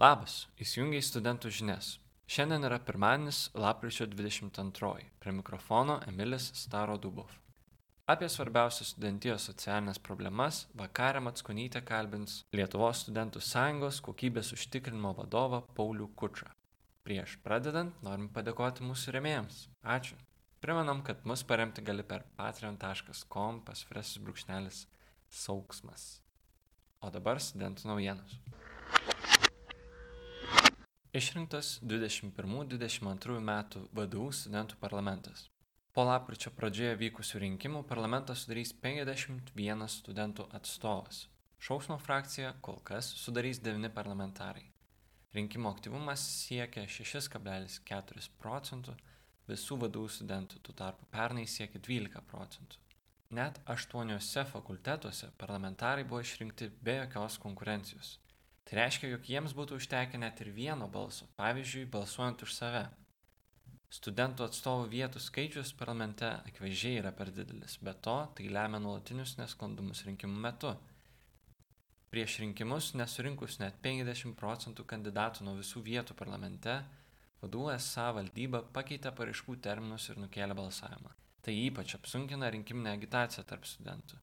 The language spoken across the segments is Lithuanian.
Labas, įsijungiai studentų žinias. Šiandien yra pirmadienis, lapkričio 22. Prie mikrofono Emilis Staro Dubov. Apie svarbiausias studentijos socialinės problemas vakarą Matskonytė kalbins Lietuvos studentų sąjungos kokybės užtikrinimo vadovą Paulių Kučą. Prieš pradedant norim padėkoti mūsų remėjams. Ačiū. Primenam, kad mus paremti gali per patreon.com pasfresis brūkšnelis sauksmas. O dabar studentų naujienos. Išrinktas 21-22 metų VDU studentų parlamentas. Po lapkričio pradžioje vykusių rinkimų parlamentą sudarys 51 studentų atstovas. Šausmo frakcija kol kas sudarys 9 parlamentarai. Rinkimo aktyvumas siekia 6,4 procentų visų VDU studentų, tuo tarpu pernai siekia 12 procentų. Net aštuoniuose fakultetuose parlamentarai buvo išrinkti be jokios konkurencijos Tai reiškia, jog jiems būtų užtekę net ir vieno balso, pavyzdžiui, balsuojant už save. Studentų atstovų vietų skaičius parlamente akivaizdžiai yra per didelis, bet to tai lemia nuolatinius nesklandumus rinkimų metu. Prieš rinkimus nesurinkus net 50 procentų kandidatų nuo visų vietų parlamente, vadų SA valdyba pakeitė paraiškų terminus ir nukėlė balsavimą. Tai ypač apsunkina rinkiminę agitaciją tarp studentų.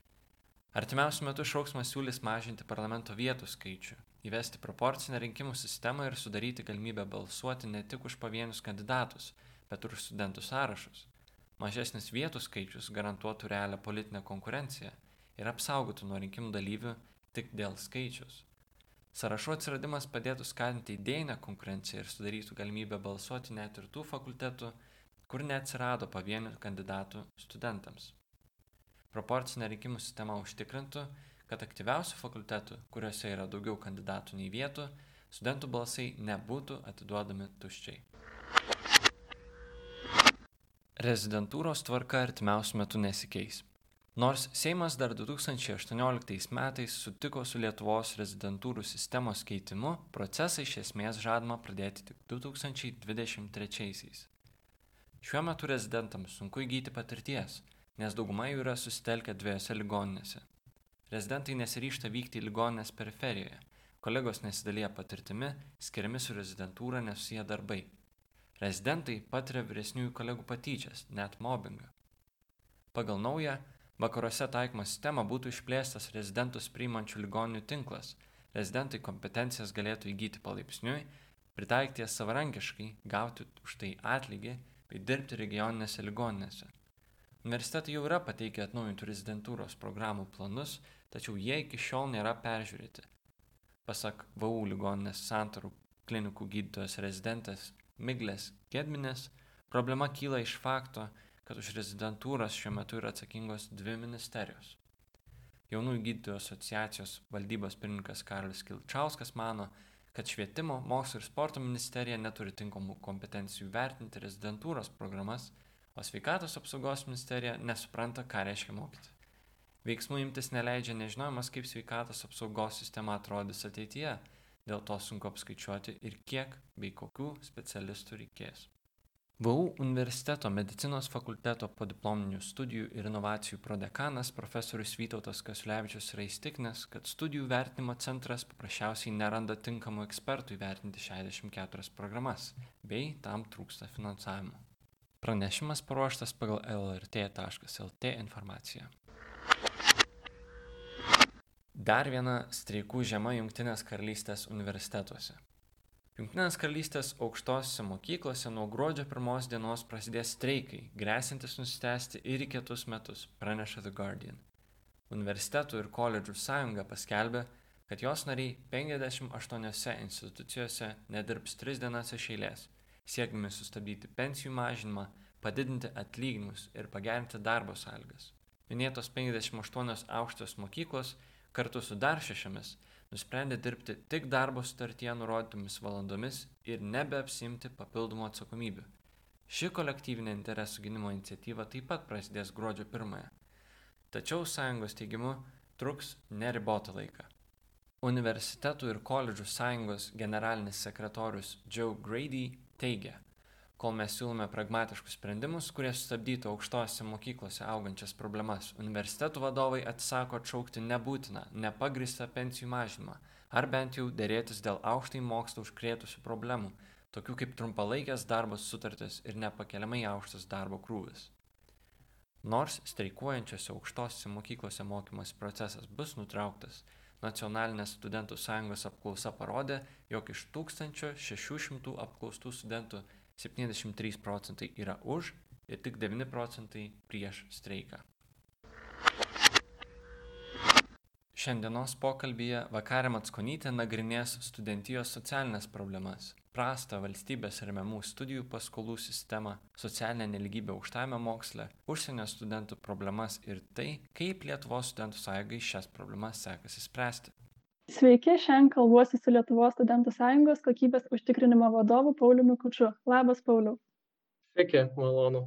Artimiausiu metu šauksmas siūlys mažinti parlamento vietų skaičių įvesti proporcinę rinkimų sistemą ir sudaryti galimybę balsuoti ne tik už pavienius kandidatus, bet ir už studentų sąrašus. Mažesnis vietų skaičius garantuotų realią politinę konkurenciją ir apsaugotų nuo rinkimų dalyvių tik dėl skaičius. Sąrašų atsiradimas padėtų skatinti idėjinę konkurenciją ir sudarytų galimybę balsuoti net ir tų fakultetų, kur neatsirado pavienių kandidatų studentams. Proporcinė rinkimų sistema užtikrintų, kad aktyviausių fakultetų, kuriuose yra daugiau kandidatų nei vietų, studentų balsai nebūtų atiduodami tuščiai. Rezidentūros tvarka artimiausių metų nesikeis. Nors Seimas dar 2018 metais sutiko su Lietuvos rezidentūrų sistemos keitimu, procesą iš esmės žadama pradėti tik 2023. Šiuo metu rezidentams sunku įgyti patirties, nes dauguma jų yra susitelkę dviejose ligoninėse Rezidentai nesiryšta vykti į ligoninės periferijoje, kolegos nesidalėja patirtimi, skiriami su rezidentūra nesusiję darbai. Rezidentai patiria vyresniųjų kolegų patyčias, net mobbingą. Pagal naują, vakaruose taikomą sistemą būtų išplėstas rezidentus priimančių ligoninių tinklas, rezidentai kompetencijas galėtų įgyti palaipsniui, pritaikyti jas savarankiškai, gauti už tai atlygį bei dirbti regioninėse ligoninėse. Universitetai jau yra pateikę atnaujintų rezidentūros programų planus, tačiau jie iki šiol nėra peržiūrėti. Pasak VAU ligoninės santarų klinikų gydytojas rezidentas Miglės Gedminės, problema kyla iš fakto, kad už rezidentūras šiuo metu yra atsakingos dvi ministerijos. Jaunųjų gydytojų asociacijos valdybos pirmininkas Karolis Kilčauskas mano, kad švietimo, mokslo ir sporto ministerija neturi tinkamų kompetencijų vertinti rezidentūros programas o sveikatos apsaugos ministerija nesupranta, ką reiškia mokyti. Veiksmų imtis neleidžia nežinojimas, kaip sveikatos apsaugos sistema atrodys ateityje, dėl to sunku apskaičiuoti ir kiek bei kokių specialistų reikės. VAU universiteto medicinos fakulteto podiplominių studijų ir inovacijų prodekanas profesorius Vytautas Kasiulevičius yra įstikinęs, kad studijų vertinimo centras paprasčiausiai neranda tinkamų ekspertų įvertinti 64 programas, bei tam trūksta finansavimo. Pranešimas paruoštas pagal lrt.lt informaciją. Dar viena streikų žema Junktinės karalystės universitetuose. Junktinės karalystės aukštosiose mokyklose nuo gruodžio pirmos dienos prasidės streikai, grėsintis nusitęsti ir į kitus metus, praneša The Guardian. Universitetų ir koledžų sąjunga paskelbė, kad jos nariai 58 institucijose nedirbs 3 dienas iš eilės siekdami sustabdyti pensijų mažinimą, padidinti atlyginimus ir pagerinti darbo sąlygas. Minėtos 58 aukštos mokyklos kartu su dar šešiamis nusprendė dirbti tik darbo sutartyje nurodytomis valandomis ir nebeapsimti papildomų atsakomybių. Ši kolektyvinė interesų gynimo iniciatyva taip pat prasidės gruodžio 1. Tačiau sąjungos teigimu truks neribotą laiką. Universitetų ir koledžų sąjungos generalinis sekretorius Joe Grady teigia, Kol mes siūlome pragmatiškus sprendimus, kurie sustabdytų aukštose mokyklose augančias problemas, universitetų vadovai atsisako atšaukti nebūtiną, nepagristą pensijų mažinimą, ar bent jau dėrėtis dėl aukštai mokslo užkrėtusių problemų, tokių kaip trumpalaikės darbos sutartis ir nepakeliamai aukštas darbo krūvis. Nors streikuojančiose aukštosiose mokyklose mokymas procesas bus nutrauktas, Nacionalinės studentų sąjungos apklausa parodė, jog iš 1600 apklaustų studentų 73 procentai yra už ir tik 9 procentai prieš streiką. Šiandienos pokalbėje Vakarė Matskonytė nagrinės studentijos socialinės problemas, prastą valstybės remiamų studijų paskolų sistemą, socialinę neligybę aukštame moksle, užsienio studentų problemas ir tai, kaip Lietuvos studentų sąjungai šias problemas sekasi spręsti. Sveiki, šiandien kalbuosi su Lietuvos studentų sąjungos kokybės užtikrinimo vadovu Pauliumi Kučiu. Labas, Pauliu. Sveiki, malonu.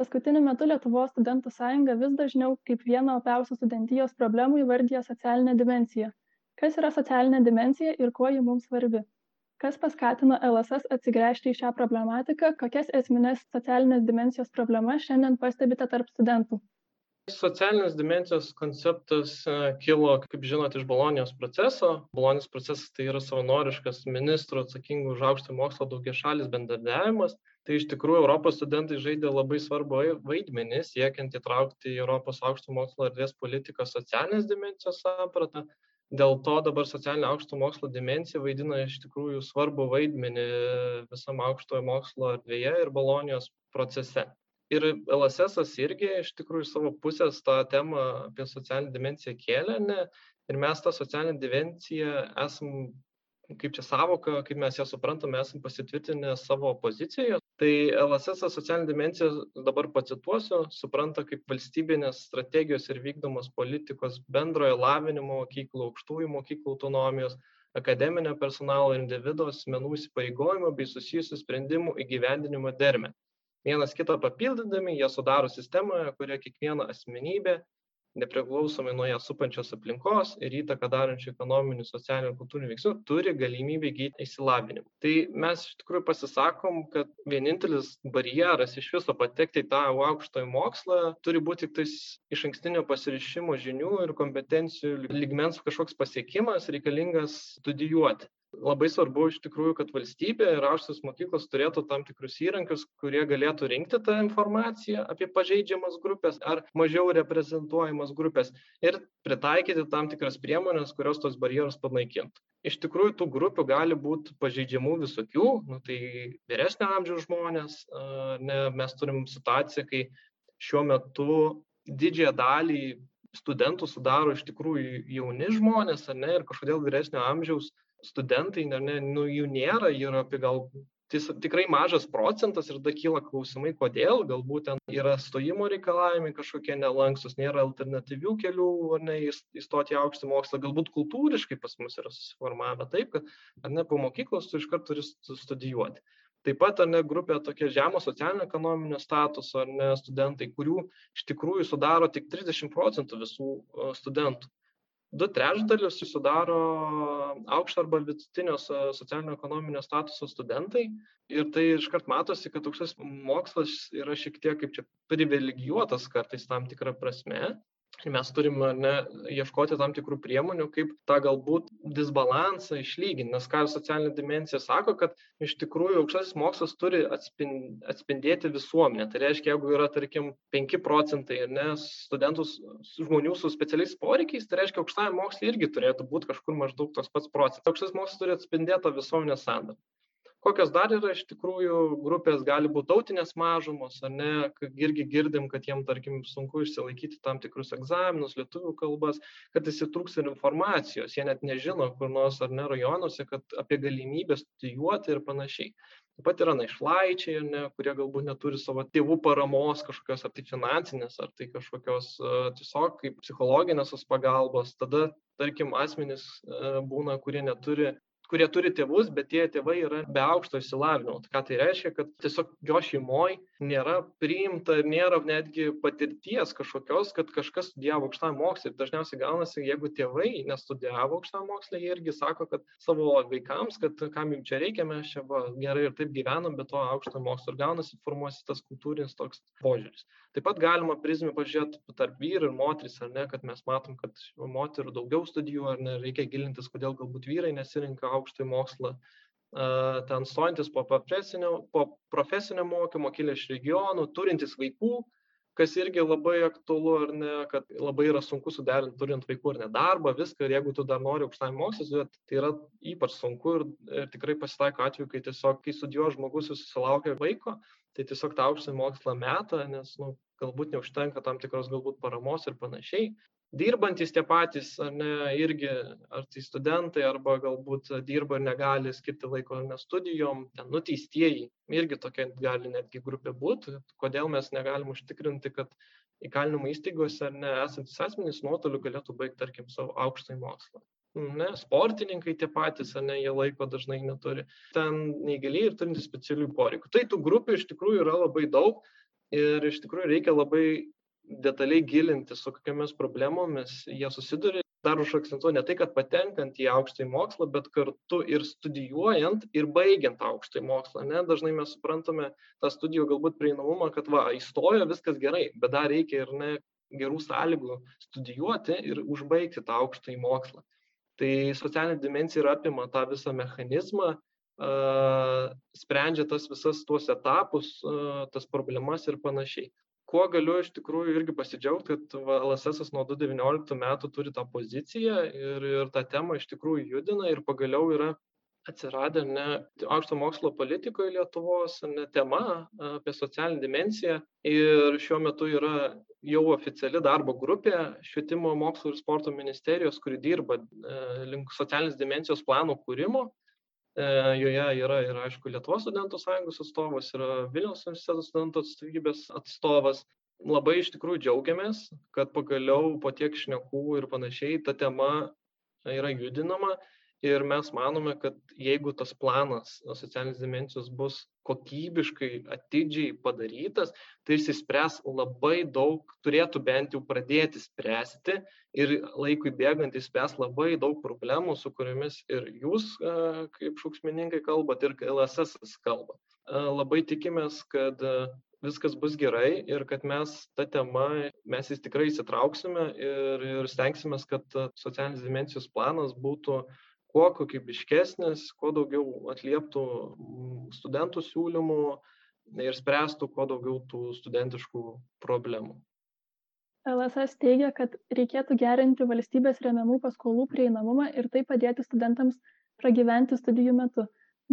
Paskutiniu metu Lietuvos studentų sąjunga vis dažniau kaip vieną opiausių studentijos problemų įvardyja socialinę dimenciją. Kas yra socialinė dimensija ir kuo ji mums svarbi? Kas paskatino LSS atsigręžti į šią problematiką, kokias esminės socialinės dimensijos problemas šiandien pastebite tarp studentų? Socialinės dimensijos konceptas e, kilo, kaip žinote, iš Bolonijos proceso. Bolonijos procesas tai yra savanoriškas ministrų atsakingų už aukštą mokslo daugia šalis bendradarbiavimas. Tai iš tikrųjų Europos studentai žaidė labai svarbu vaidmenį, siekiant įtraukti į Europos aukšto mokslo erdvės politiką socialinės dimensijos sampratą. Dėl to dabar socialinė aukšto mokslo dimensija vaidina iš tikrųjų svarbu vaidmenį visam aukštojo mokslo erdvėje ir Bolonijos procese ir lssas irgi iš tikrųjų iš savo pusės tą temą apie socialinę dimensiją kėlė ne ir mes tą socialinę dimensiją esam kaip čia sąvoka kaip mes ją suprantam esam pasitvirtinę savo pozicijoje. Tai lss socialinę dimensiją dabar pacituosiu supranta kaip valstybinės strategijos ir vykdomos politikos bendrojo lavinimo mokyklų aukštųjų mokyklų autonomijos akademinio personalo individo asmenų įsipareigojimų bei susijusių sprendimų įgyvendinimo dermę vienas kitą papildydami jie sudaro sistemą kurioje kiekviena asmenybė nepriklausomai nuo ją supančios aplinkos ir įtaką darančių ekonominių socialinių ir kultūrinių veiksnių turi galimybę įgyti išsilavinimą. Tai mes iš tikrųjų pasisakom kad vienintelis barjeras iš viso patekti į tą aukštąjį mokslą turi būt tiktais išankstinio pasiryžimo žinių ir kompetencijų lygmens kažkoks pasiekimas reikalingas studijuoti labai svarbu iš tikrųjų kad valstybė ir aukštosios mokyklos turėtų tam tikrus įrankius kurie galėtų rinkti tą informaciją apie pažeidžiamas grupes ar mažiau reprezentuojamas grupes ir pritaikyti tam tikras priemones kurios tuos barjerus panaikintų. Iš tikrųjų tų grupių gali būt pažeidžiamų visokių nu tai vyresnio amžiaus žmonės ar ne mes turim situaciją kai šiuo metu didžiąją dalį studentų sudaro iš tikrųjų jauni žmonės ar ne ir kažkodėl vyresnio amžiaus studentai ne nu jų nėra yra apie gal tis tikrai mažas procentas ir tada kyla klausimai kodėl galbūt ten yra stojimo reikalavimai kažkokie nelankstūs nėra alternatyvių kelių ar ne įstoti į aukštąjį mokslą. Galbūt kultūriškai pas mus yra susiformavę taip kad ar ne po mokyklos tu iškart turi studijuoti. Taip pat ar ne grupė tokia žemo socialinio ekonominio statuso ar ne studentai kurių iš tikrųjų sudaro tik trisdešim procentų visų studentų du trečdalius sudaro aukšto arba vidutinio socialinio ekonominio statuso studentai. Ir tai iškart matosi kad aukštasis mokslas yra šiek tiek kaip čia privilegijuotas kartais tam tikra prasme mes turim ar ne ieškoti tam tikrų priemonių kaip tą galbūt disbalansą išlygint nes ką socialinė dimensija sako kad iš tikrųjų aukštasis mokslas turi atspin atspindėti visuomenę. Tai reiškia jeigu yra tarkim penki procentai ar ne studentų žmonių su specialiais poreikiais tai reiškia aukštajam moksle irgi turėtų būt kažkur maždaug toks pats procentas. Aukštasis mokslas turi atspindėt tą visuomenės sandarą kokios dar yra iš tikrųjų grupės gali būt tautinės mažumos ar ne irgi girdim kad jiem tarkim sunku išsilaikyti tam tikrus egzaminus lietuvių kalbas kartais ir trūksta ir informacijos. Jie net nežino kur nors ar ne rajonuose kad apie galimybę studijuoti ir panašiai. Taip pat yra našlaičiai ar ne kurie galbūt neturi savo tėvų paramos kažkokios ar tai finansinės ar tai kažkokios tiesiog kaip psichologinės tos pagalbos. Tada tarkim asmenys būna kurie neturi kurie turi tėvus, bet tie tėvai yra be aukšto išsilavinimo. Tai ką tai reiškia, kad tiesiog jo šeimoje nėra priimta ir nėra netgi patirties kažkokios, kad kažkas studijavo aukštąjį mokslą. Ir dažniausiai gaunasi, jeigu tėvai nestudijavo aukštąjį mokslą, jie irgi sako, kad savo vaikams, kad kam jums čia reikia, mes čia va, gerai ir taip gyvenam, bet to aukštojo mokslo. Ir gaunasi formuosi tas kultūrinis toks požiūris. Taip pat galima prizmį pažiūrėti tarp vyrų ir moteris, ar ne, kad mes matom, kad moterų daugiau studijų, ar ne, reikia gilintis, kodėl galbūt vyrai nesirinka aukštąjį mokslą, ten stojantis po profesinio, po profesinio mokymo, kilę iš regionų, turintys vaikų, kas irgi labai aktualu, ar ne, kad labai yra sunku suderinti turint vaikų ar ne darbą, viską, ir jeigu tu dar nori aukštai mokslus, tai yra ypač sunku ir, ir tikrai pasitaiko atveju, kai tiesiog, kai studijuoja žmogus susilaukia vaiko, tai tiesiog tą aukštąjį mokslą metą, nes nu, galbūt neužtenka tam tikros galbūt paramos ir panašiai dirbantys tie patys ar ne irgi ar tai studentai arba galbūt dirba ir negali skirti laiko ar ne studijom ten nuteistieji irgi tokia gali netgi grupė būt. Kodėl mes negalim užtikrinti kad įkalinimo įstaigose ar ne esantys asmenys nuotoliu galėtų baigt tarkim savo aukštąjį mokslą. Ne sportininkai tie patys ne jie laiko dažnai neturi. Ten neįgalieji ir turintys specialiųjų poreikių. Tai tų grupių iš tikrųjų yra labai daug ir iš tikrųjų reikia labai detaliai gilintis, su kokiamis problemomis jie susiduria. Dar užakcentuoju ne tai, kad patenkant į aukštąjį mokslą, bet kartu ir studijuojant ir baigiant aukštąjį mokslą. Ne? Dažnai mes suprantame tą studijų galbūt prieinamumą, kad va, įstojo viskas gerai, bet dar reikia ir ne gerų sąlygų studijuoti ir užbaigti tą aukštąjį mokslą. Tai socialinė dimensija ir apima tą visą mechanizmą, sprendžia tas visas tuos etapus, tas problemas ir panašiai kuo galiu iš tikrųjų irgi pasidžiaugti, kad LSS nuo 2019 metų turi tą poziciją ir, ir tą temą iš tikrųjų judina ir pagaliau yra atsiradę ne aukšto mokslo politikoje Lietuvos ne tema apie socialinę dimensiją. Ir šiuo metu yra jau oficiali darbo grupė švietimo mokslo ir sporto ministerijos, kuri dirba link socialinės dimensijos plano kūrimo joje yra ir, aišku, Lietuvos studentų sąjungos atstovas, yra Vilniaus universiteto studentų atstovybės atstovas. Labai iš tikrųjų džiaugiamės, kad pagaliau po tiek šnekų ir panašiai ta tema yra judinama ir mes manome kad jeigu tas planas socialinės dimensijos bus kokybiškai atidžiai padarytas tai jis išspręs labai daug turėtų bent jau pradėti spręsti ir laikui bėgant išspręs labai daug problemų su kuriomis ir jūs kaip šauksmininkai kalbat ir lss kalba. Labai tikimės kad viskas bus gerai ir kad mes ta tema mes jais tikrai įsitrauksime ir ir stengsimės kad socialinės dimensijos planas būtų kuo kokybiškesnis, kuo daugiau atlieptų mm, studentų siūlymų ir spręstų kuo daugiau tų studentiškų problemų. LSS teigia, kad reikėtų gerinti valstybės remiamų paskolų prieinamumą ir tai padėti studentams pragyventi studijų metu.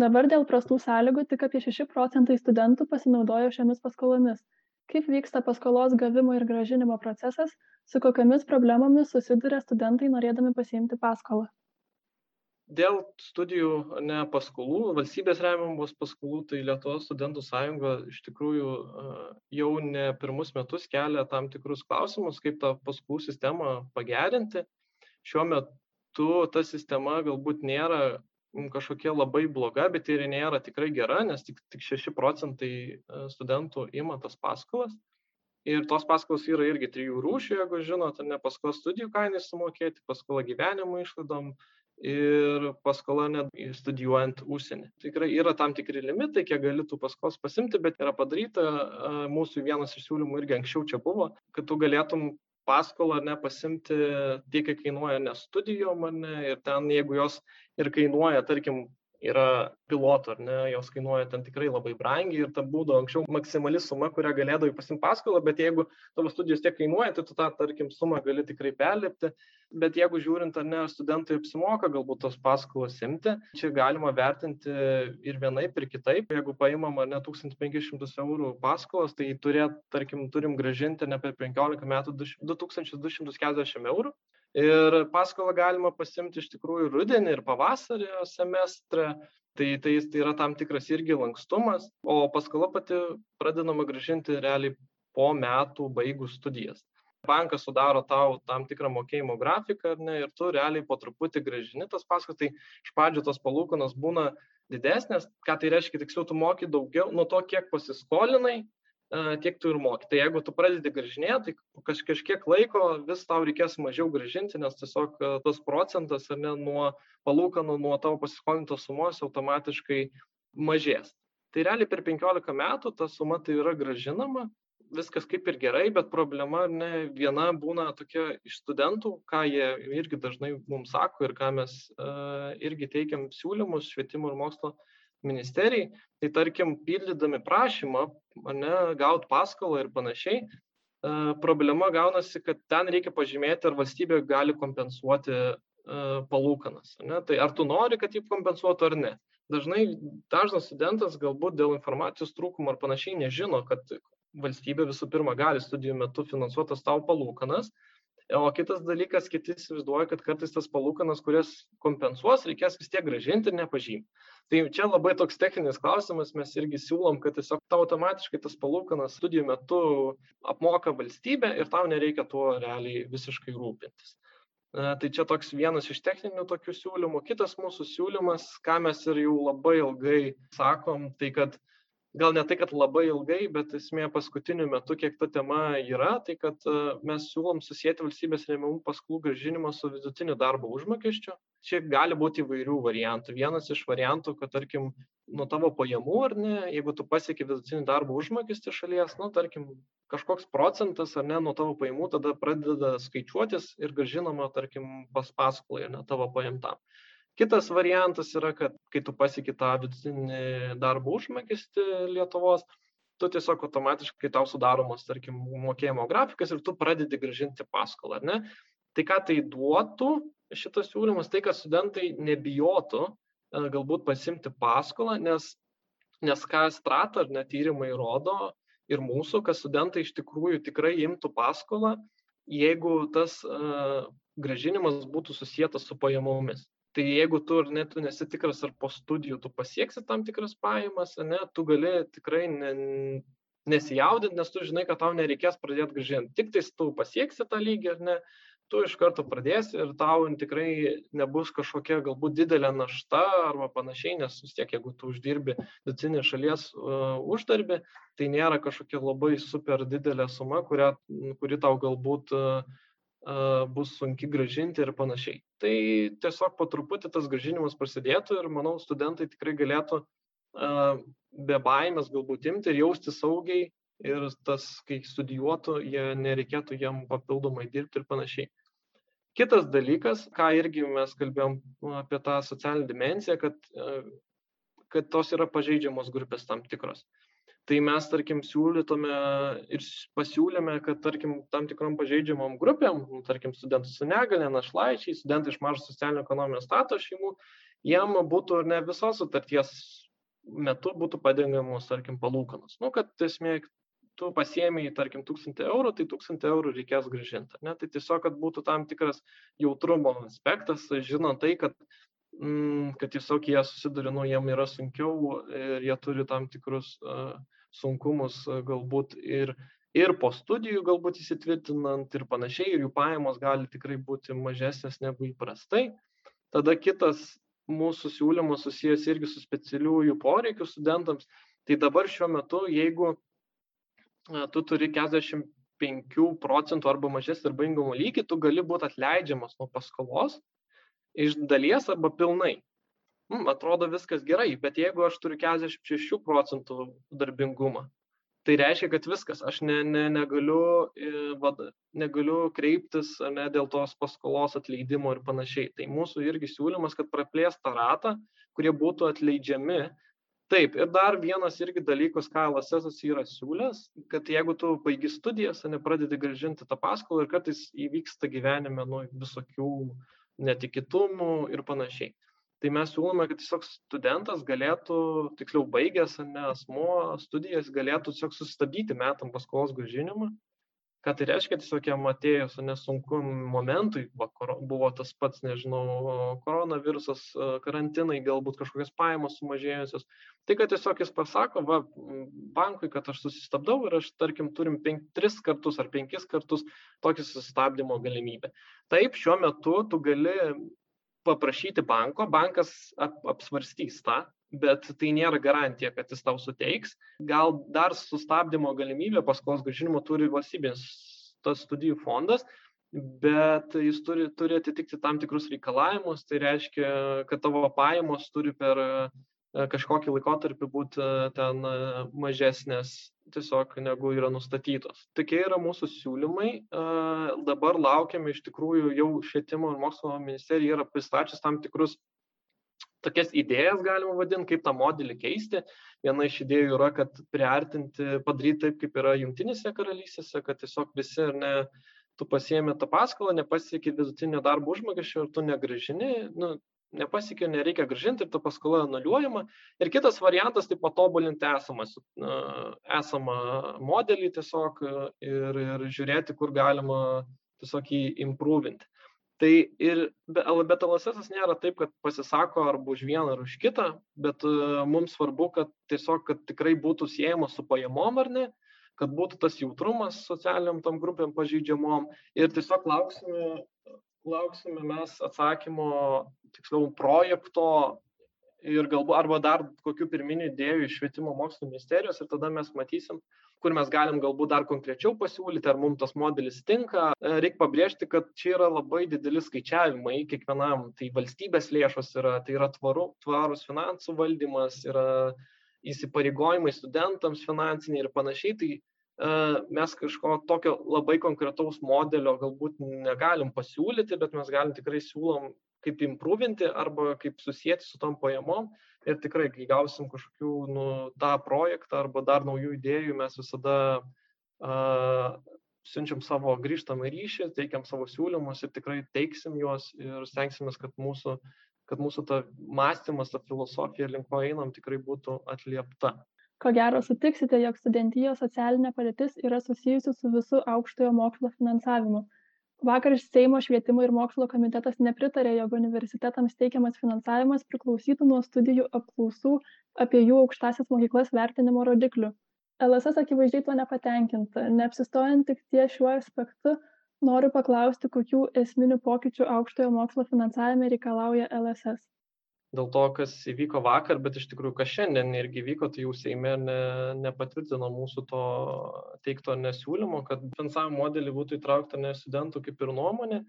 Dabar dėl prastų sąlygų tik apie 6 procentai studentų pasinaudojo šiomis paskolomis. Kaip vyksta paskolos gavimo ir gražinimo procesas, su kokiamis problemomis susiduria studentai norėdami pasiimti paskolą? Dėl studijų ne paskolų valstybės remiamos paskolų tai lietuvos studentų sąjunga iš tikrųjų jau ne pirmus metus kelia tam tikrus klausimus kaip tą paskolų sistemą pagerinti. Šiuo metu ta sistema galbūt nėra kažkokia labai bloga bet ir nėra tikrai gera nes tik tik šeši procentai studentų ima tas paskolas. Ir tos paskolos yra irgi trijų rūšių jeigu žinot ar ne paskola studijų kainai sumokėti paskola gyvenimo išlaidom ir paskola net studijuojant užsieny tikrai yra tam tikri limitai kiek gali tų paskolos pasiimti bet yra padaryta mūsų vienas iš siūlymų irgi anksčiau čia buvo kad tu galėtum paskolą ar ne pasiimti tiek kiek kainuoja ne studijom ar ne ir ten jeigu jos ir kainuoja tarkim yra pilotų ar ne jos kainuoja ten tikrai labai brangiai ir ta būdavo anksčiau maksimali suma kurią galėdavai pasiimt paskolą bet jeigu tavo studijos tiek kainuoja tai tu tą tarkim sumą gali tikrai perlipti. Bet jeigu žiūrint ar ne ar studentui apsimoka galbūt tos paskolos imti čia galima vertinti ir vienaip ir kitaip. Jeigu paimam ar ne tūkstantį penkis šimtus eurų paskolas tai turėt tarkim turim grąžinti ne per penkiolika metų du tūkstančius du šimtus keturiasdešim eurų ir paskolą galima pasiimti iš tikrųjų rudenį ir pavasario semestre tai tai tai yra tam tikras irgi lankstumas o paskola pati pradedama grąžinti realiai po metų baigus studijas. Bankas sudaro tau tam tikrą mokėjimo grafiką ne, ir tu realiai po truputį gražini tas paskolas, tai iš pradžių tos palūkanos būna didesnės, ką tai reiškia, tiksliau tu moki daugiau nuo to, kiek pasiskolinai, tiek tu ir moki. Tai jeigu tu pradedi gražinėti, tai kaž, kažkiek laiko vis tau reikės mažiau gražinti, nes tiesiog tas procentas ne nuo palūkanų, nuo tavo pasiskolintos sumos automatiškai mažės. Tai realiai per 15 metų ta suma tai yra gražinama viskas kaip ir gerai, bet problema ne viena būna tokia iš studentų, ką jie irgi dažnai mums sako ir ką mes uh, irgi teikiam siūlymus švietimo ir mokslo ministerijai. Tai tarkim, pildydami prašymą, ne, gauti paskolą ir panašiai, uh, problema gaunasi, kad ten reikia pažymėti, ar valstybė gali kompensuoti uh, palūkanas. Ne? Tai ar tu nori, kad jį kompensuotų ar ne dažnai dažnas studentas galbūt dėl informacijos trūkumo ar panašiai nežino, kad valstybė visų pirma gali studijų metu finansuotas tau palūkanas, o kitas dalykas, kiti įsivaizduoja, kad kartais tas palūkanas, kurias kompensuos, reikės vis tiek gražinti ir nepažymti. Tai čia labai toks techninis klausimas, mes irgi siūlom, kad tiesiog tau automatiškai tas palūkanas studijų metu apmoka valstybė ir tau nereikia tuo realiai visiškai rūpintis. Tai čia toks vienas iš techninių tokių siūlymų. Kitas mūsų siūlymas, ką mes ir jau labai ilgai sakom, tai kad gal ne tai, kad labai ilgai, bet esmė paskutiniu metu, kiek ta tema yra, tai kad e, mes siūlom susijęti valstybės remiamų paskolų gražinimą su vidutiniu darbo užmokesčiu. Čia gali būti įvairių variantų. Vienas iš variantų, kad tarkim, nuo tavo pajamų ar ne, jeigu tu pasieki vidutinį darbo užmokestį šalies, nu, tarkim, kažkoks procentas ar ne nuo tavo pajamų tada pradeda skaičiuotis ir gražinama, tarkim, pas paskolai, ne tavo paimtam. Kitas variantas yra, kad kai tu pasieki tą vidutinį darbo užmokestį Lietuvos, tu tiesiog automatiškai tau sudaromas, tarkim, mokėjimo grafikas ir tu pradedi gražinti paskolą, ar ne? Tai ką tai duotų šitas siūlymas, tai kad studentai nebijotų e, galbūt pasimti paskolą, nes, nes ką strata ar netyrimai rodo ir mūsų, kad studentai iš tikrųjų tikrai imtų paskolą, jeigu tas uh, gražinimas būtų susijęs su pajamomis. Tai jeigu tu ar ne tu nesi tikras ar po studijų tu pasieksi tam tikras pajamas ane tu gali tikrai ne nesijaudint nes tu žinai kad tau nereikės pradėt grąžint. Tiktais tu pasieksi tą lygį ar ne tu iš karto pradėsi ir tau tikrai nebus kažkokia galbūt didelė našta arba panašiai nes vis tiek jeigu tu uždirbi vidutinį šalies uh, uždarbį tai nėra kažkokia labai super didelė suma kurią kuri tau galbūt uh, bus sunki gražinti ir panašiai. Tai tiesiog po truputį tas gražinimas prasidėtų ir manau studentai tikrai galėtų be baimės galbūt imti ir jausti saugiai ir tas, kai studijuotų, jie nereikėtų jiem papildomai dirbti ir panašiai. Kitas dalykas, ką irgi mes kalbėjom apie tą socialinę dimenciją, kad, kad tos yra pažeidžiamos grupės tam tikros. Tai mes tarkim siūlytume ir pasiūlėme kad tarkim tam tikrom pažeidžiamom grupėm nu, tarkim studentai su negalia našlaičiai studentai iš mažo socialinio ekonominio statuso šeimų jiem būtų ne visos sutarties metu būtų padengiamos tarkim palūkanos. Nu kad esmė tu pasiėmei tarkim tūkstantį eurų tai tūkstantį eurų reikės grąžint ar ne tai tiesiog kad būtų tam tikras jautrumo aspektas žinant tai kad mm, kad tiesiog jie susiduria, nu, jiem yra sunkiau ir jie turi tam tikrus uh, sunkumus galbūt ir, ir po studijų galbūt įsitvirtinant ir panašiai, ir jų pajamos gali tikrai būti mažesnės negu įprastai. Tada kitas mūsų siūlymas susijęs irgi su specialiųjų poreikių studentams. Tai dabar šiuo metu, jeigu tu turi 45 procentų arba mažesnį darbingumo lygį, tu gali būti atleidžiamas nuo paskolos iš dalies arba pilnai mm, atrodo viskas gerai, bet jeigu aš turiu 46 procentų darbingumą, tai reiškia, kad viskas, aš ne, ne, negaliu, e, vad, negaliu kreiptis ne, dėl tos paskolos atleidimo ir panašiai. Tai mūsų irgi siūlymas, kad praplės tą ratą, kurie būtų atleidžiami. Taip, ir dar vienas irgi dalykas, ką LSS yra siūlęs, kad jeigu tu baigi studijas, nepradedi gražinti tą paskolą ir kartais įvyksta gyvenime nu, visokių netikėtumų ir panašiai. Tai mes siūlome kad tiesiog studentas galėtų tiksliau baigęs ane asmuo studijas galėtų tiesiog sustabdyti metam paskolos grąžinimą Ką tai reiškia, tiesiog jam atėjus nesunku momentui, va, buvo tas pats, nežinau, koronavirusas, karantinai, galbūt kažkokios pajamos sumažėjusios. Tai, kad tiesiog jis pasako, va, bankui, kad aš susistabdau ir aš, tarkim, turim penk, tris kartus ar penkis kartus tokį susistabdymo galimybę. Taip, šiuo metu tu gali paprašyti banko, bankas ap, apsvarstys tą, bet tai nėra garantija, kad jis tau suteiks. Gal dar sustabdymo galimybę paskolos gražinimo turi valstybės tas studijų fondas, bet jis turi, turi atitikti tam tikrus reikalavimus, tai reiškia, kad tavo pajamos turi per kažkokį laikotarpį būti ten mažesnės tiesiog negu yra nustatytos. Tokie yra mūsų siūlymai. Dabar laukiame iš tikrųjų jau švietimo ir mokslo ministerija yra pristačius tam tikrus tokias idėjas galima vadinti, kaip tą modelį keisti. Viena iš idėjų yra, kad priartinti, padaryti taip, kaip yra jungtinėse karalystėse, kad tiesiog visi ar ne, tu pasiemi tą paskolą, nepasieki vidutinio darbo užmokesčio ir tu negražini, nu, nepasiekė, nereikia gražinti ir ta paskola anuliuojama. Ir kitas variantas tai patobulinti esamą, esamą modelį tiesiog ir, ir žiūrėti, kur galima tiesiog jį improvinti. Tai ir, bet LSS nėra taip, kad pasisako arba už vieną ar už kitą, bet mums svarbu, kad tiesiog, kad tikrai būtų siejama su pajamom ar ne, kad būtų tas jautrumas socialiniam tam grupėm pažeidžiamom. Ir tiesiog lauksime lauksime mes atsakymo, tiksliau, projekto ir galbūt arba dar kokių pirminių idėjų iš švietimo mokslo ministerijos ir tada mes matysim, kur mes galim galbūt dar konkrečiau pasiūlyti, ar mums tas modelis tinka. E, Reikia pabrėžti, kad čia yra labai dideli skaičiavimai kiekvienam, tai valstybės lėšos yra, tai yra tvaru, tvarus finansų valdymas, yra įsipareigojimai studentams finansiniai ir panašiai. Tai mes kažko tokio labai konkretaus modelio galbūt negalim pasiūlyti, bet mes galim tikrai siūlom kaip improvinti arba kaip susijęti su tom pajamom. Ir tikrai, kai gausim kažkokių nu, tą projektą arba dar naujų idėjų, mes visada uh, siunčiam savo grįžtamą ryšį, teikiam savo siūlymus ir tikrai teiksim juos ir stengsimės, kad mūsų, kad mūsų ta mąstymas, ta filosofija, link ko einam, tikrai būtų atliepta ko gero sutiksite jog studentijos socialinė padėtis yra susijusi su visu aukštojo mokslo finansavimu vakar seimo švietimo ir mokslo komitetas nepritarė jog universitetams teikiamas finansavimas priklausytų nuo studijų apklausų apie jų aukštąsias mokyklas vertinimo rodiklių. Lss akivaizdžiai tuo nepatenkinta. Neapsistojant tik ties šiuo aspektu noriu paklausti kokių esminių pokyčių aukštojo mokslo finansavime reikalauja lss dėl to, kas įvyko vakar, bet iš tikrųjų, kas šiandien irgi vyko, tai jau Seime ne, nepatvirtino mūsų to teikto nesiūlymo, kad finansavimo modelį būtų įtraukta ne studentų kaip ir nuomonė.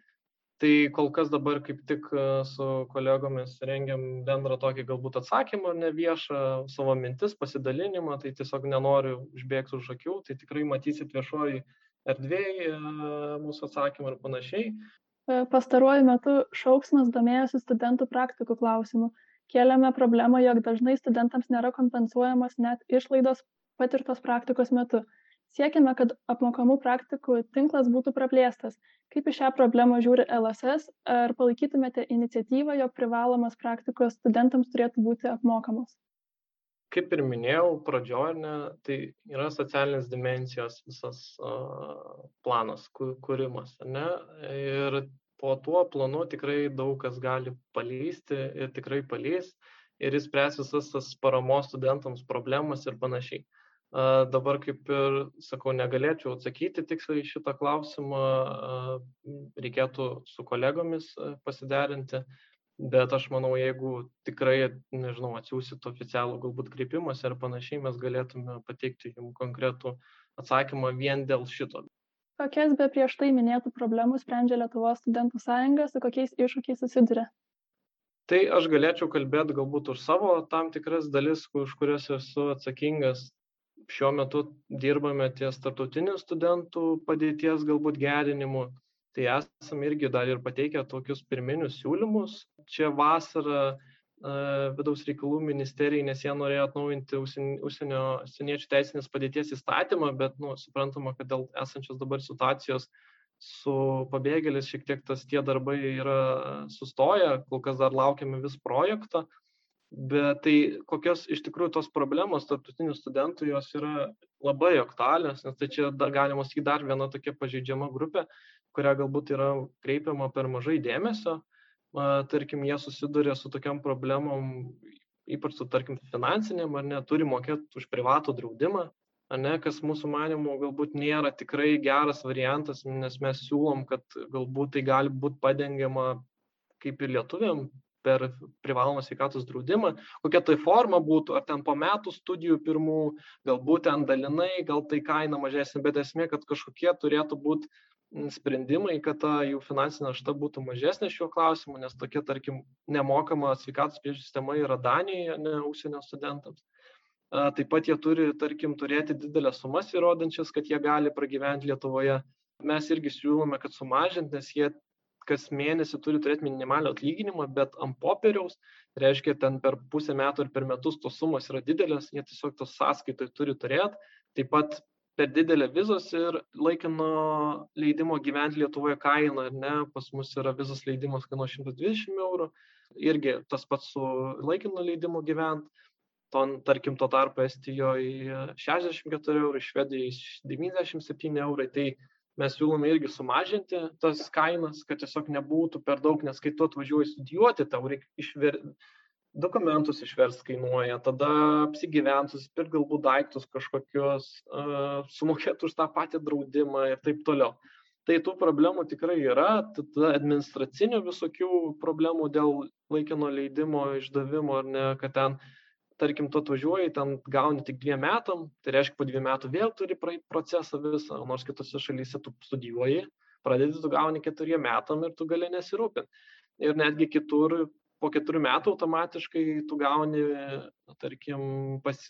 Tai kol kas dabar kaip tik e, su kolegomis rengiam bendrą tokį galbūt atsakymą, ne viešą savo mintis, pasidalinimą, tai tiesiog nenoriu užbėgti už akių, tai tikrai matysit viešoji erdvėje mūsų atsakymą ir panašiai. E, pastaruoju metu šauksmas domėjosi studentų praktikų klausimu. Kėlėme problemą, jog dažnai studentams nėra kompensuojamos net išlaidos patirtos praktikos metu. Siekime, kad apmokamų praktikų tinklas būtų praplėstas. Kaip į šią problemą žiūri LSS, ar palaikytumėte iniciatyvą, jog privalomas praktikos studentams turėtų būti apmokamos? Kaip ir minėjau pradžioj, ne, tai yra socialinės dimensijos visas uh, planas, kūrimas. Ne, ir po tuo planu tikrai daug kas gali palysti ir tikrai palys ir jis spręs visas tas paramos studentams problemas ir panašiai. Uh, dabar kaip ir sakau, negalėčiau atsakyti tiksliai šitą klausimą, uh, reikėtų su kolegomis pasiderinti, bet aš manau jeigu tikrai nežinau atsiųsit oficialų galbūt kreipimąsi ar panašiai mes galėtume pateikti jum konkretų atsakymą vien dėl šito. Kokias be prieš tai minėtų problemų sprendžia lietuvos studentų sąjunga su kokiais iššūkiais susiduria? Tai aš galėčiau kalbėt galbūt už savo tam tikras dalis už kurias esu atsakingas. Šiuo metu dirbame ties tarptautiniu studentų padėties galbūt gerinimu tai esam irgi dar ir pateikę tokius pirminius siūlymus. Čia vasarą vidaus reikalų ministerijai, nes jie norėjo atnaujinti užsienio seniečių teisinės padėties įstatymą, bet nu, suprantama, kad dėl esančios dabar situacijos su pabėgėlis šiek tiek tas tie darbai yra sustoję, kol kas dar laukiame vis projekto. Bet tai kokios iš tikrųjų tos problemos tarptautinių studentų jos yra labai aktualios, nes tai čia da, galima sakyti dar viena tokia pažeidžiama grupė, kuria galbūt yra kreipiama per mažai dėmesio. Tarkim, jie susiduria su tokiam problemom, ypač su, tarkim, finansiniam, ar ne, turi mokėti už privatų draudimą, ar ne, kas mūsų manimų galbūt nėra tikrai geras variantas, nes mes siūlom, kad galbūt tai gali būti padengiama kaip ir lietuviam per privalomą sveikatos draudimą, kokia tai forma būtų, ar ten po metų studijų pirmų, galbūt ten dalinai, gal tai kaina mažesnė, bet esmė, kad kažkokie turėtų būti sprendimai, kad ta jų finansinė našta būtų mažesnė šiuo klausimu, nes tokia, tarkim, nemokama sveikatos priežiūros sistema yra Danijoje, ne užsienio studentams. Taip pat jie turi, tarkim, turėti didelės sumas įrodančias, kad jie gali pragyventi Lietuvoje. Mes irgi siūlome, kad sumažint, nes jie kas mėnesį turi turėti minimalų atlyginimą, bet ant popieriaus, reiškia, ten per pusę metų ir per metus tos sumos yra didelės, jie tiesiog tos sąskaitai turi turėti. Taip pat per didelę vizos ir laikino leidimo gyventi Lietuvoje kainą, ar ne, pas mus yra vizos leidimas kainuoja 120 eurų, irgi tas pats su laikino leidimu gyventi. Ton, tarkim, tuo tarpu Estijoje 64 eurų, Švedijoje 97 eurai. Tai mes siūlome irgi sumažinti tas kainas, kad tiesiog nebūtų per daug, nes kai tu atvažiuoji studijuoti, tau reikia išver... dokumentus išvers kainuoja, tada apsigyvent, susipirkti galbūt daiktus kažkokius, sumokėti už tą patį draudimą ir taip toliau. Tai tų problemų tikrai yra, tada administracinių visokių problemų dėl laikino leidimo išdavimo, ar ne, kad ten tarkim, tu atvažiuoji, ten gauni tik dviem metam, tai reiškia, po dviejų metų vėl turi praeiti procesą visą, nors kitose šalyse tu studijuoji, pradedi, tu gauni keturiem metam ir tu gali nesirūpinti. Ir netgi kitur po keturių metų automatiškai tu gauni, tarkim, pas,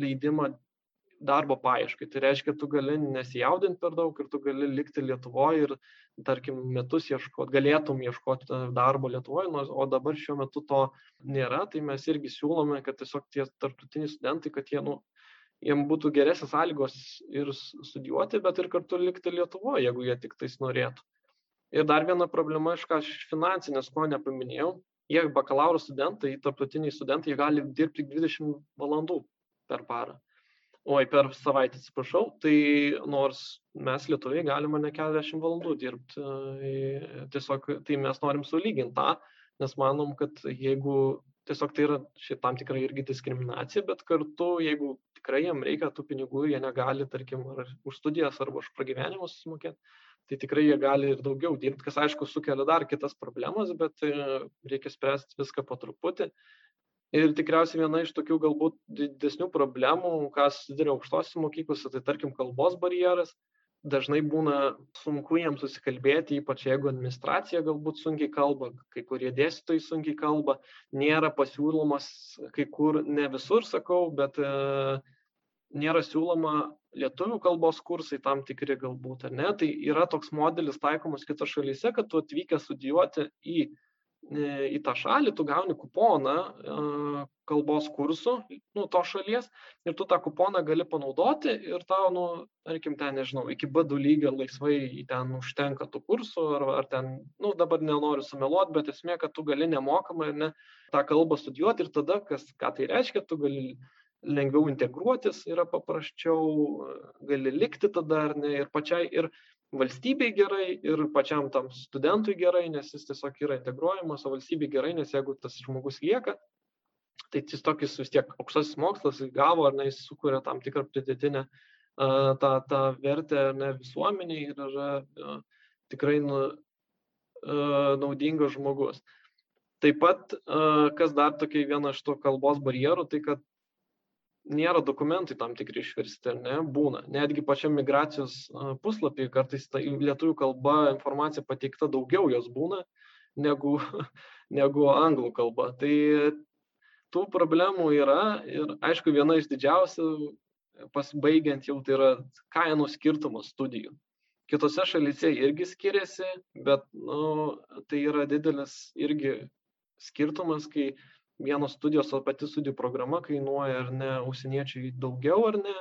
leidimą darbo paieškai. Tai reiškia, tu gali nesijaudinti per daug ir tu gali likti Lietuvoje ir, tarkim, metus ieškoti, galėtum ieškoti darbo Lietuvoje, o dabar šiuo metu to nėra, tai mes irgi siūlome, kad tiesiog tie tarptautiniai studentai, kad jie, nu, jiem būtų geresnės sąlygos ir studijuoti, bet ir kartu likti Lietuvoje, jeigu jie tik tais norėtų. Ir dar viena problema, iš ką aš finansinės, ko nepaminėjau, jie bakalauro studentai, tarptautiniai studentai, jie gali dirbti 20 valandų per parą. Oi per savaitę atsiprašau. Tai nors mes lietuviai galime ne keturiasdešimt valandų dirbt e, tiesiog tai mes norim sulygint tą nes manom kad jeigu tiesiog tai yra šiaip tam tikra irgi diskriminacija bet kartu jeigu tikrai jiem reikia tų pinigų jie negali tarkim ar už studijas arba už pragyvenimą susimokėt tai tikrai jie gali ir daugiau dirbt kas aišku sukelia dar kitas problemas bet e, reikia spręst viską po truputį. Ir tikriausiai viena iš tokių galbūt didesnių problemų ką susiduria aukštosiose mokyklose tai tarkim kalbos barjeras. Dažnai būna sunku jiems susikalbėti ypač jeigu administracija galbūt sunkiai kalba kai kurie dėstytojai sunkiai kalba. Nėra pasiūlomas kai kur ne visur sakau bet e, nėra siūloma lietuvių kalbos kursai tam tikri galbūt ar ne? Tai yra toks modelis taikomas kitose šalyse kad tu atvykęs studijuoti į į tą šalį, tu gauni kuponą kalbos kursų, nu, to šalies, ir tu tą kuponą gali panaudoti ir tau, nu, tarkim, ten, nežinau, iki B2 lygio laisvai ten užtenka tų kursų, ar, ar ten, nu, dabar nenoriu sumeluoti, bet esmė, kad tu gali nemokamai, ne, tą kalbą studijuoti ir tada, kas, ką tai reiškia, tu gali lengviau integruotis, yra paprasčiau, gali likti tada, ar ne, ir pačiai, ir valstybei gerai ir pačiam tam studentui gerai, nes jis tiesiog yra integruojamas, o valstybei gerai, nes jeigu tas žmogus lieka, tai jis tokis vis tiek aukštasis mokslas gavo, ar ne, jis sukuria tam tikrą pridėtinę uh, tą, tą vertę ne, visuomeniai ir yra uh, tikrai nu, uh, naudingas žmogus. Taip pat, kas dar tokia viena iš to kalbos barjerų, tai kad nėra dokumentai tam tikri išversti, ar ne, būna. Netgi pačiam migracijos puslapį kartais ta lietuvių kalba informacija pateikta daugiau jos būna negu, negu anglų kalba. Tai tų problemų yra ir aišku viena iš didžiausių pasibaigiant jau tai yra kainų skirtumas studijų. Kitose šalyse irgi skiriasi, bet nu, tai yra didelis irgi skirtumas, kai vienos studijos, o pati studijų programa kainuoja ar ne užsieniečiai daugiau ar ne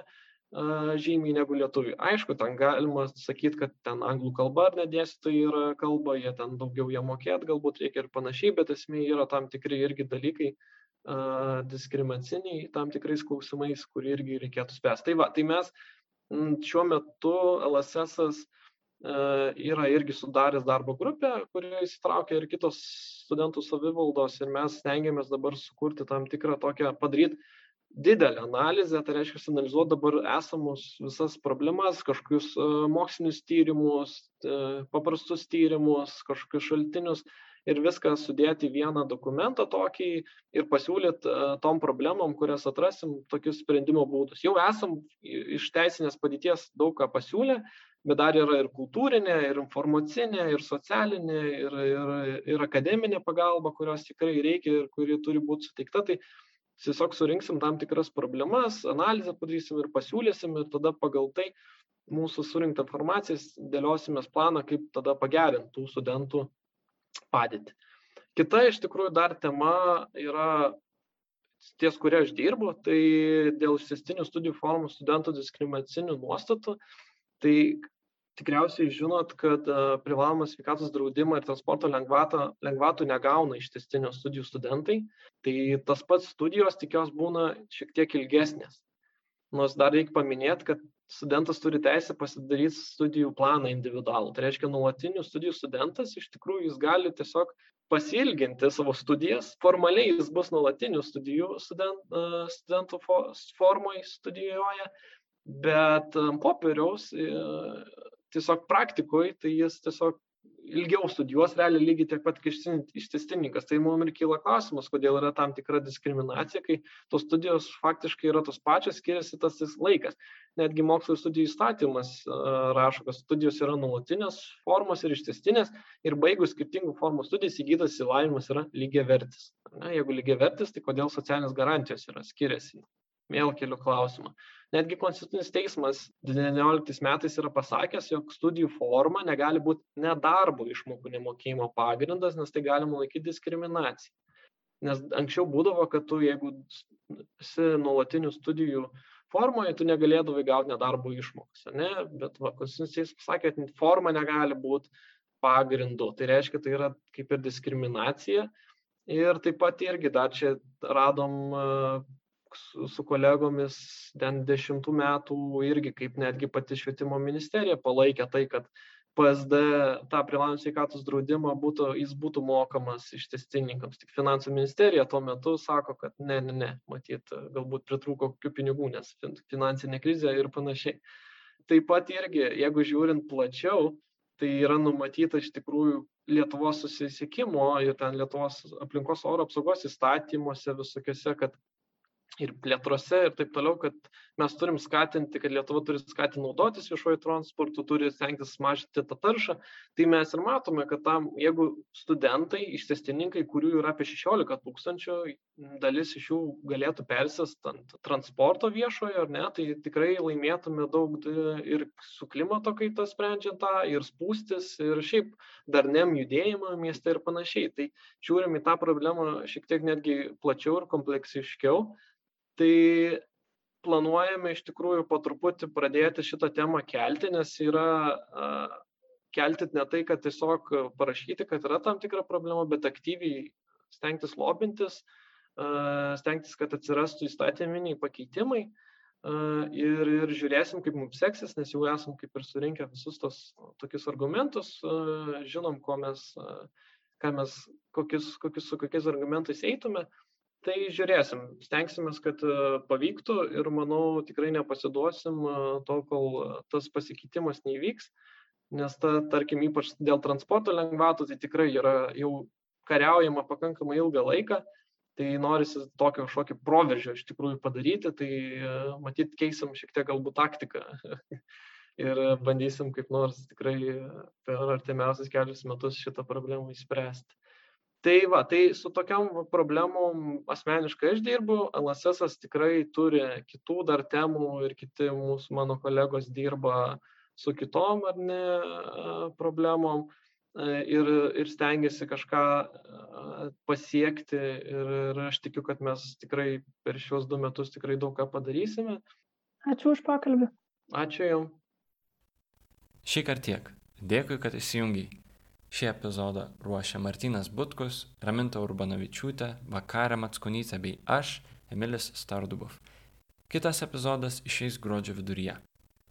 žymiai negu lietuvių. Aišku, ten galima sakyti, kad ten anglų kalba ar nedėstytojai yra kalba, jie ten daugiau jie mokėt, galbūt reikia ir panašiai, bet esmė yra tam tikri irgi dalykai diskriminaciniai tam tikrais klausimais, kurį irgi reikėtų spręsti. Tai va, tai mes šiuo metu LSS yra irgi sudaręs darbo grupę, kurioje įsitraukia ir kitos studentų savivaldos ir mes stengiamės dabar sukurti tam tikrą tokią, padaryti didelę analizę, tai reiškia analizuoti dabar esamus visas problemas, kažkokius mokslinius tyrimus, paprastus tyrimus, kažkokius šaltinius ir viską sudėti į vieną dokumentą tokį ir pasiūlyti tom problemom, kurias atrasim, tokius sprendimo būdus. Jau esam iš teisinės padėties daug ką pasiūlę, bet dar yra ir kultūrinė, ir informacinė, ir socialinė, ir, ir, ir akademinė pagalba, kurios tikrai reikia ir kuri turi būti suteikta. Tai tiesiog surinksim tam tikras problemas, analizę padarysim ir pasiūlysim ir tada pagal tai mūsų surinktą informaciją dėliosimės planą, kaip tada pagerinti tų studentų padėtį. Kita iš tikrųjų dar tema yra ties kuria aš dirbu, tai dėl išsistinių studijų formų studentų diskriminacinių nuostatų. Tai tikriausiai žinot, kad privalomas sveikatos draudimą ir transporto lengvatą, lengvatų negauna ištestinio studijų studentai. Tai tas pats studijos tikios būna šiek tiek ilgesnės. Nors dar reikia paminėti, kad studentas turi teisę pasidaryti studijų planą individualų. Tai reiškia, nuolatinių studijų studentas iš tikrųjų jis gali tiesiog pasilginti savo studijas. Formaliai jis bus nuolatinių studijų student, studentų formoje studijuoja, bet popieriaus tiesiog praktikoje tai jis tiesiog ilgiau studijuos realiai lygiai tiek pat kaip ištestininkas. Tai mums ir kyla klausimas, kodėl yra tam tikra diskriminacija, kai tos studijos faktiškai yra tos pačios, skiriasi tas laikas. Netgi mokslo studijų įstatymas rašo, kad studijos yra nuolatinės formos ir ištestinės ir baigus skirtingų formų studijas įgytas įlavimas yra lygiai vertis. Ne, jeigu lygiai vertis, tai kodėl socialinės garantijos yra skiriasi? Vėl keliu klausimą. Netgi Konstitucinis teismas 19 metais yra pasakęs, jog studijų forma negali būti nedarbo išmokų nemokėjimo pagrindas, nes tai galima laikyti diskriminacija. Nes anksčiau būdavo, kad tu, jeigu esi nuolatinių studijų formoje, tu negalėdavai gauti nedarbo išmokas. Ne? Bet va, Konstitucinis pasakė, kad forma negali būti pagrindu. Tai reiškia, tai yra kaip ir diskriminacija. Ir taip pat irgi dar čia radom su, su kolegomis ten dešimtų metų irgi kaip netgi pati švietimo ministerija palaikė tai, kad PSD tą privalomą sveikatos draudimą būtų, jis būtų mokamas ištestininkams. Tik finansų ministerija tuo metu sako, kad ne, ne, ne, matyt, galbūt pritrūko kokių pinigų, nes finansinė krizė ir panašiai. Taip pat irgi, jeigu žiūrint plačiau, tai yra numatyta iš tikrųjų Lietuvos susisiekimo ir ten Lietuvos aplinkos oro apsaugos įstatymuose visokiuose, kad ir plėtrose ir taip toliau, kad mes turim skatinti, kad Lietuva turi skatinti naudotis viešuoju transportu, turi stengtis mažinti tą taršą. Tai mes ir matome, kad tam, jeigu studentai, ištestininkai, kurių yra apie 16 tūkstančių, dalis iš jų galėtų persėsti ant transporto viešojo, ar ne, tai tikrai laimėtume daug ir su klimato kaita sprendžiant tą, ir spūstis, ir šiaip darniam judėjimą mieste ir panašiai. Tai žiūrim į tą problemą šiek tiek netgi plačiau ir kompleksiškiau tai planuojame iš tikrųjų po truputį pradėti šitą temą kelti, nes yra kelti ne tai, kad tiesiog parašyti, kad yra tam tikra problema, bet aktyviai stengtis lobintis, stengtis, kad atsirastų įstatyminiai pakeitimai ir, ir žiūrėsim, kaip mums seksis, nes jau esam kaip ir surinkę visus tos tokius argumentus, žinom, ko mes, mes, kokius, kokius, su kokiais argumentais eitume tai žiūrėsim. Stengsimės kad e, pavyktų ir manau tikrai nepasiduosim e, tol kol tas pasikeitimas neįvyks nes ta tarkim ypač dėl transporto lengvatų tai tikrai yra jau kariaujama pakankamai ilgą laiką tai norisi tokio kažkokį proveržio iš tikrųjų padaryti tai e, matyt keisim šiek tiek galbūt taktiką ir bandysim kaip nors tikrai per artimiausius kelius metus šitą problemą išspręsti tai va tai su tokiom problemom asmeniškai aš dirbu lss tikrai turi kitų dar temų ir kiti mūsų mano kolegos dirba su kitom ar ne problemom e, ir, ir stengiasi kažką pasiekti ir, ir aš tikiu, kad mes tikrai per šios du metus tikrai daug ką padarysime. Ačiū už pokalbį. Ačiū Jums. Šį kartą tiek. Dėkui, kad įsijungiai. Šį epizodą ruošia Martinas Butkus, Raminta Urbanavičiūtė, Vakarė Matskonytė bei aš, Emilis Stardubov. Kitas epizodas išeis gruodžio viduryje.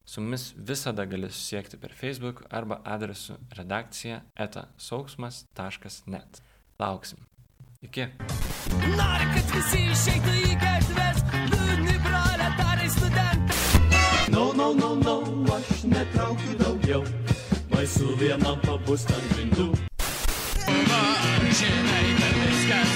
Su mumis visada gali susiekti per Facebook arba adresu redakcija etasauksmas.net. Lauksim. Iki. Nori, kad visi išeitų į gatves, liūdni proletarai studentai. No, no, no, no, aš netraukiu daugiau, baisu vienam pabust ant grindų. Žinai, kad viskas